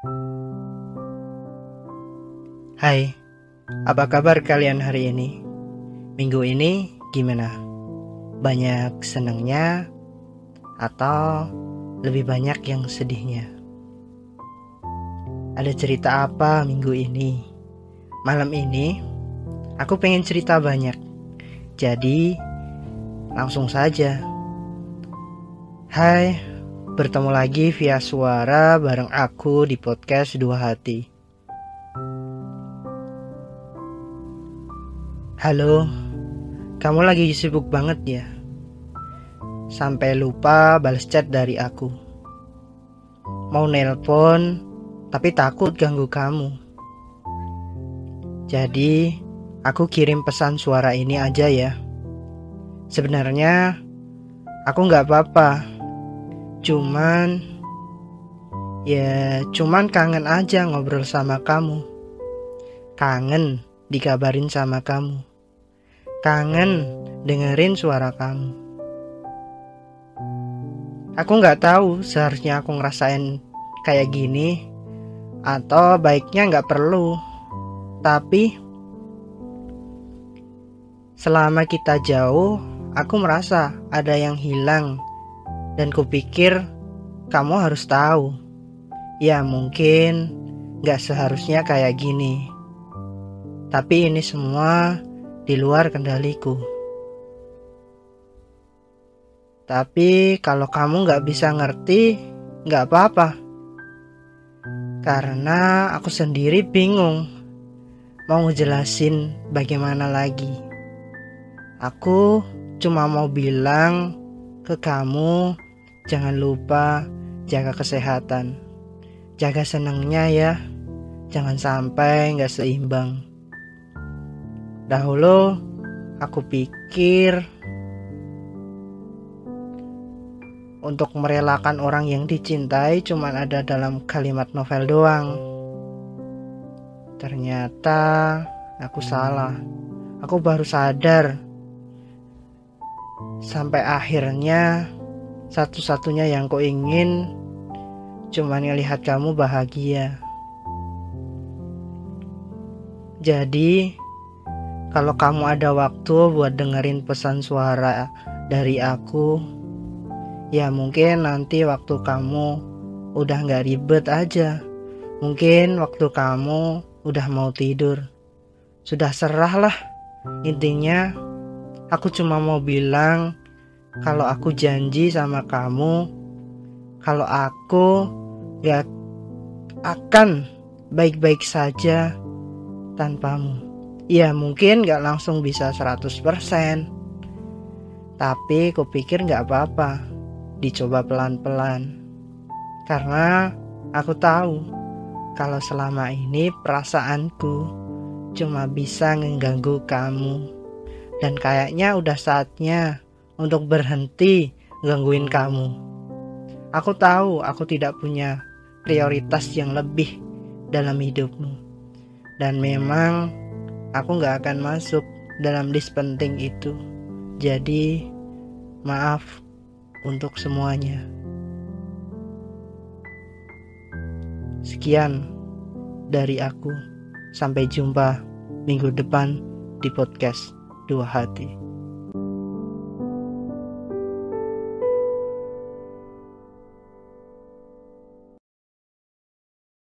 Hai, apa kabar kalian hari ini? Minggu ini gimana? Banyak senangnya atau lebih banyak yang sedihnya? Ada cerita apa minggu ini? Malam ini aku pengen cerita banyak. Jadi langsung saja. Hai, bertemu lagi via suara bareng aku di podcast Dua Hati. Halo, kamu lagi sibuk banget ya? Sampai lupa balas chat dari aku. Mau nelpon, tapi takut ganggu kamu. Jadi, aku kirim pesan suara ini aja ya. Sebenarnya, aku nggak apa-apa. Cuman, ya cuman kangen aja ngobrol sama kamu. Kangen dikabarin sama kamu kangen dengerin suara kamu. Aku nggak tahu seharusnya aku ngerasain kayak gini atau baiknya nggak perlu. Tapi selama kita jauh, aku merasa ada yang hilang dan kupikir kamu harus tahu. Ya mungkin nggak seharusnya kayak gini. Tapi ini semua di luar kendaliku. Tapi kalau kamu nggak bisa ngerti, nggak apa-apa. Karena aku sendiri bingung mau ngejelasin bagaimana lagi. Aku cuma mau bilang ke kamu, jangan lupa jaga kesehatan. Jaga senengnya ya, jangan sampai nggak seimbang. Dahulu aku pikir untuk merelakan orang yang dicintai cuma ada dalam kalimat novel doang. Ternyata aku salah. Aku baru sadar sampai akhirnya satu-satunya yang kau ingin cuma ngelihat kamu bahagia. Jadi kalau kamu ada waktu buat dengerin pesan suara dari aku, ya mungkin nanti waktu kamu udah nggak ribet aja. Mungkin waktu kamu udah mau tidur. Sudah serah lah. Intinya, aku cuma mau bilang kalau aku janji sama kamu, kalau aku gak akan baik-baik saja tanpamu. Ya mungkin gak langsung bisa 100% Tapi kupikir gak apa-apa Dicoba pelan-pelan. Karena aku tahu Kalau selama ini perasaanku Cuma bisa mengganggu kamu. Dan kayaknya udah saatnya Untuk berhenti gangguin kamu Aku tahu aku tidak punya prioritas yang lebih dalam hidupmu Dan memang aku nggak akan masuk dalam list penting itu. Jadi, maaf untuk semuanya. Sekian dari aku. Sampai jumpa minggu depan di podcast Dua Hati.